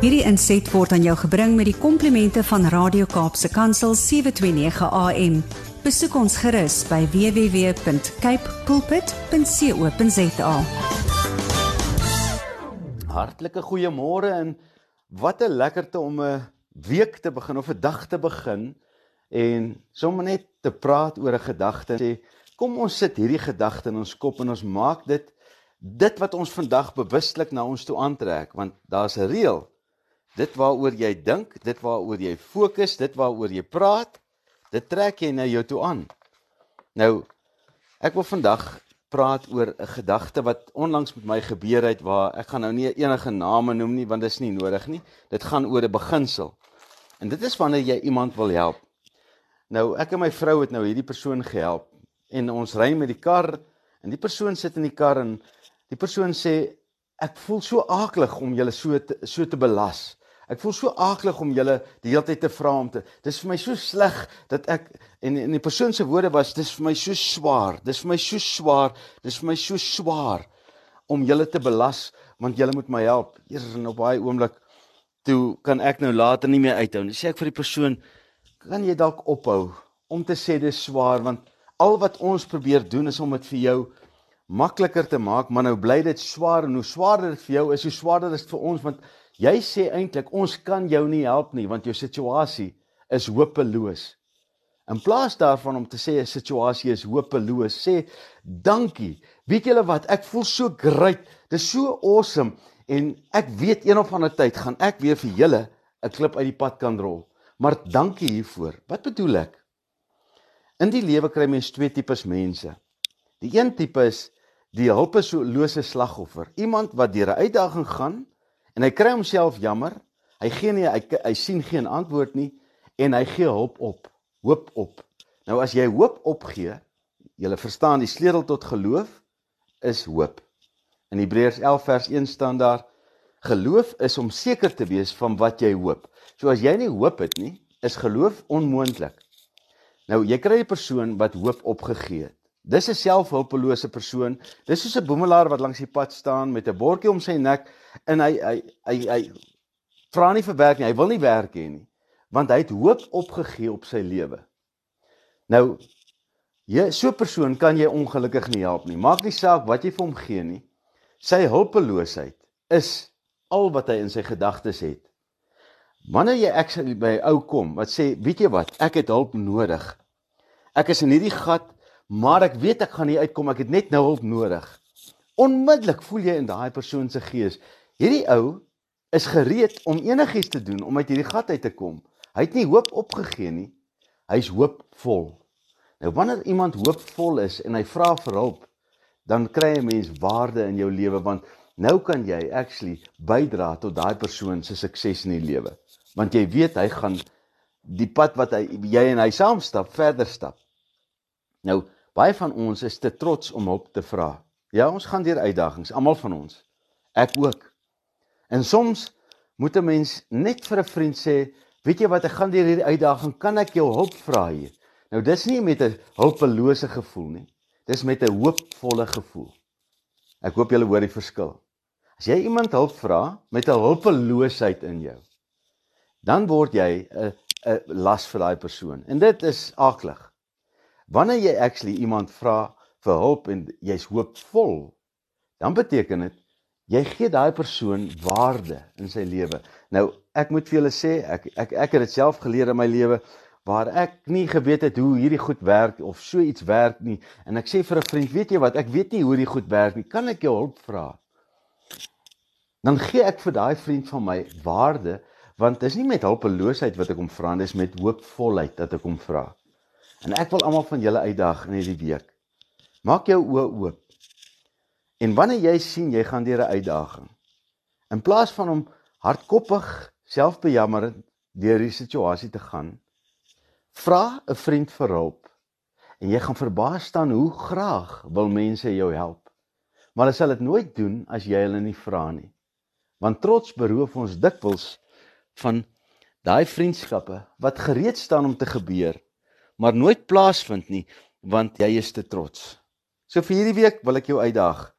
Hierdie inset word aan jou gebring met die komplimente van Radio Kaapse Kansel 729 AM. Besoek ons gerus by www.cape pulpit.co.za. Hartlike goeiemôre en wat 'n lekkerte om 'n week te begin of 'n dag te begin en sommer net te praat oor 'n gedagte. Sê, kom ons sit hierdie gedagte in ons kop en ons maak dit dit wat ons vandag bewustelik na ons toe aantrek want daar's 'n reël dit waaroor jy dink dit waaroor jy fokus dit waaroor jy praat dit trek jy na jou toe aan. Nou ek wil vandag praat oor 'n gedagte wat onlangs met my gebeur het waar ek gaan nou nie enige name noem nie want dit is nie nodig nie. Dit gaan oor 'n beginsel. En dit is wanneer jy iemand wil help. Nou ek en my vrou het nou hierdie persoon gehelp en ons ry met die kar en die persoon sit in die kar en Die persoon sê ek voel so aaklig om julle so te, so te belas. Ek voel so aaklig om julle die hele tyd te vra om te. Dis vir my so sleg dat ek en en die persoon se woorde was dis vir my so swaar. Dis vir my so swaar. Dis vir my so swaar om julle te belas want julle moet my help. Eers in op daai oomblik toe kan ek nou later nie meer uithou nie. Sê ek vir die persoon kan jy dalk ophou om te sê dis swaar want al wat ons probeer doen is om dit vir jou makliker te maak, maar nou bly dit swaar en hoe swaarder dit vir jou is, hoe swaarder is dit vir ons want jy sê eintlik ons kan jou nie help nie want jou situasie is hopeloos. In plaas daarvan om te sê 'n situasie is hopeloos, sê dankie. Weet julle wat? Ek voel so great. Dis so awesome en ek weet een of ander tyd gaan ek weer vir julle 'n klip uit die pad kan rol. Maar dankie hiervoor. Wat bedoel ek? In die lewe kry mens twee tipes mense. Die een tipe is die hulpelose slagoffer. Iemand wat deur 'n uitdaging gaan en hy kry homself jammer. Hy gee nie hy, hy sien geen antwoord nie en hy gee hulp op. Hoop op. Nou as jy hoop opgee, jy verstaan die sleutel tot geloof is hoop. In Hebreërs 11 vers 1 staan daar geloof is om seker te wees van wat jy hoop. So as jy nie hoop het nie, is geloof onmoontlik. Nou jy kry 'n persoon wat hoop opgegee het. Dis 'n selfhulpelose persoon. Dis soos 'n boemelaar wat langs die pad staan met 'n bordjie om sy nek en hy hy hy hy vra nie vir werk nie. Hy wil nie werk hê nie, want hy het hoop opgegee op sy lewe. Nou jy so 'n persoon kan jy ongelukkig nie help nie. Maak nie saak wat jy vir hom gee nie. Sy hulpeloosheid is al wat hy in sy gedagtes het. Wanneer jy ek by 'n ou kom wat sê, "Weet jy wat? Ek het hulp nodig. Ek is in hierdie gat maar ek weet ek gaan nie uitkom, ek het net nou hulp nodig. Onmiddellik voel jy in daai persoon se gees, hierdie ou is gereed om enigiets te doen om uit hierdie gat uit te kom. Hy het nie hoop opgegee nie. Hy's hoopvol. Nou wanneer iemand hoopvol is en hy vra vir hulp, dan kry 'n mens waarde in jou lewe want nou kan jy actually bydra tot daai persoon se sukses in die lewe. Want jy weet hy gaan die pad wat hy jy en hy saam stap, verder stap. Nou Baie van ons is te trots om hulp te vra. Ja, ons gaan deur uitdagings, almal van ons. Ek ook. En soms moet 'n mens net vir 'n vriend sê, "Weet jy wat, ek gaan deur hierdie uitdaging, kan ek jou hulp vra hier?" Nou dis nie met 'n hulpelose gevoel nie. Dis met 'n hoopvolle gevoel. Ek hoop julle hoor die verskil. As jy iemand hulp vra met 'n hulpeloosheid in jou, dan word jy 'n 'n las vir daai persoon. En dit is aaklig. Wanneer jy actually iemand vra vir hulp en jy's hoopvol, dan beteken dit jy gee daai persoon waarde in sy lewe. Nou, ek moet vir julle sê, ek ek ek het dit self geleer in my lewe waar ek nie geweet het hoe hierdie goed werk of so iets werk nie en ek sê vir 'n vriend, weet jy wat, ek weet nie hoe hierdie goed werk nie. Kan ek jou hulp vra? Dan gee ek vir daai vriend van my waarde want dit is nie met hulpeloosheid wat ek hom vra, dis met hoopvolheid dat ek hom vra. En ek wil almal van julle uitdaag in hierdie week. Maak jou oë oop. En wanneer jy sien jy gaan deur 'n uitdaging, in plaas van om hardkoppig selfbejammerend deur die situasie te gaan, vra 'n vriend vir hulp. En jy gaan verbaas staan hoe graag wil mense jou help. Maar hulle sal dit nooit doen as jy hulle nie vra nie. Want trots beroof ons dikwels van daai vriendskappe wat gereed staan om te gebeur maar nooit plaasvind nie want jy is te trots. So vir hierdie week wil ek jou uitdaag.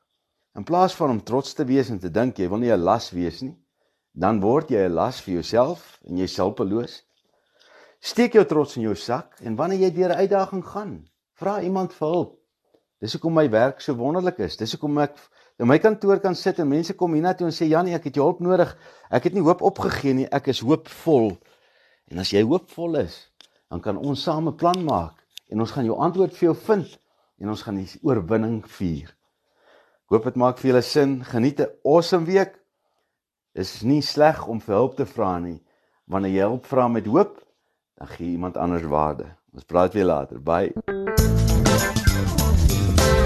In plaas van om trots te wees en te dink jy wil nie 'n las wees nie, dan word jy 'n las vir jouself en jy selfbeloos. Steek jou trots in jou sak en wanneer jy deur 'n uitdaging gaan, vra iemand vir hulp. Dis hoekom my werk so wonderlik is. Dis hoekom ek in my kantoor kan sit en mense kom hiernatoe en sê Janie, ek het jou hulp nodig. Ek het nie hoop opgegee nie, ek is hoopvol. En as jy hoopvol is, dan kan ons saam 'n plan maak en ons gaan jou antwoord vir jou vind en ons gaan die oorwinning vier. Ek hoop dit maak vir julle sin. Geniet 'n awesome week. Dis nie sleg om vir hulp te vra nie. Wanneer jy hulp vra met hoop, dan gee iemand anders waarde. Ons praat weer later. Bye.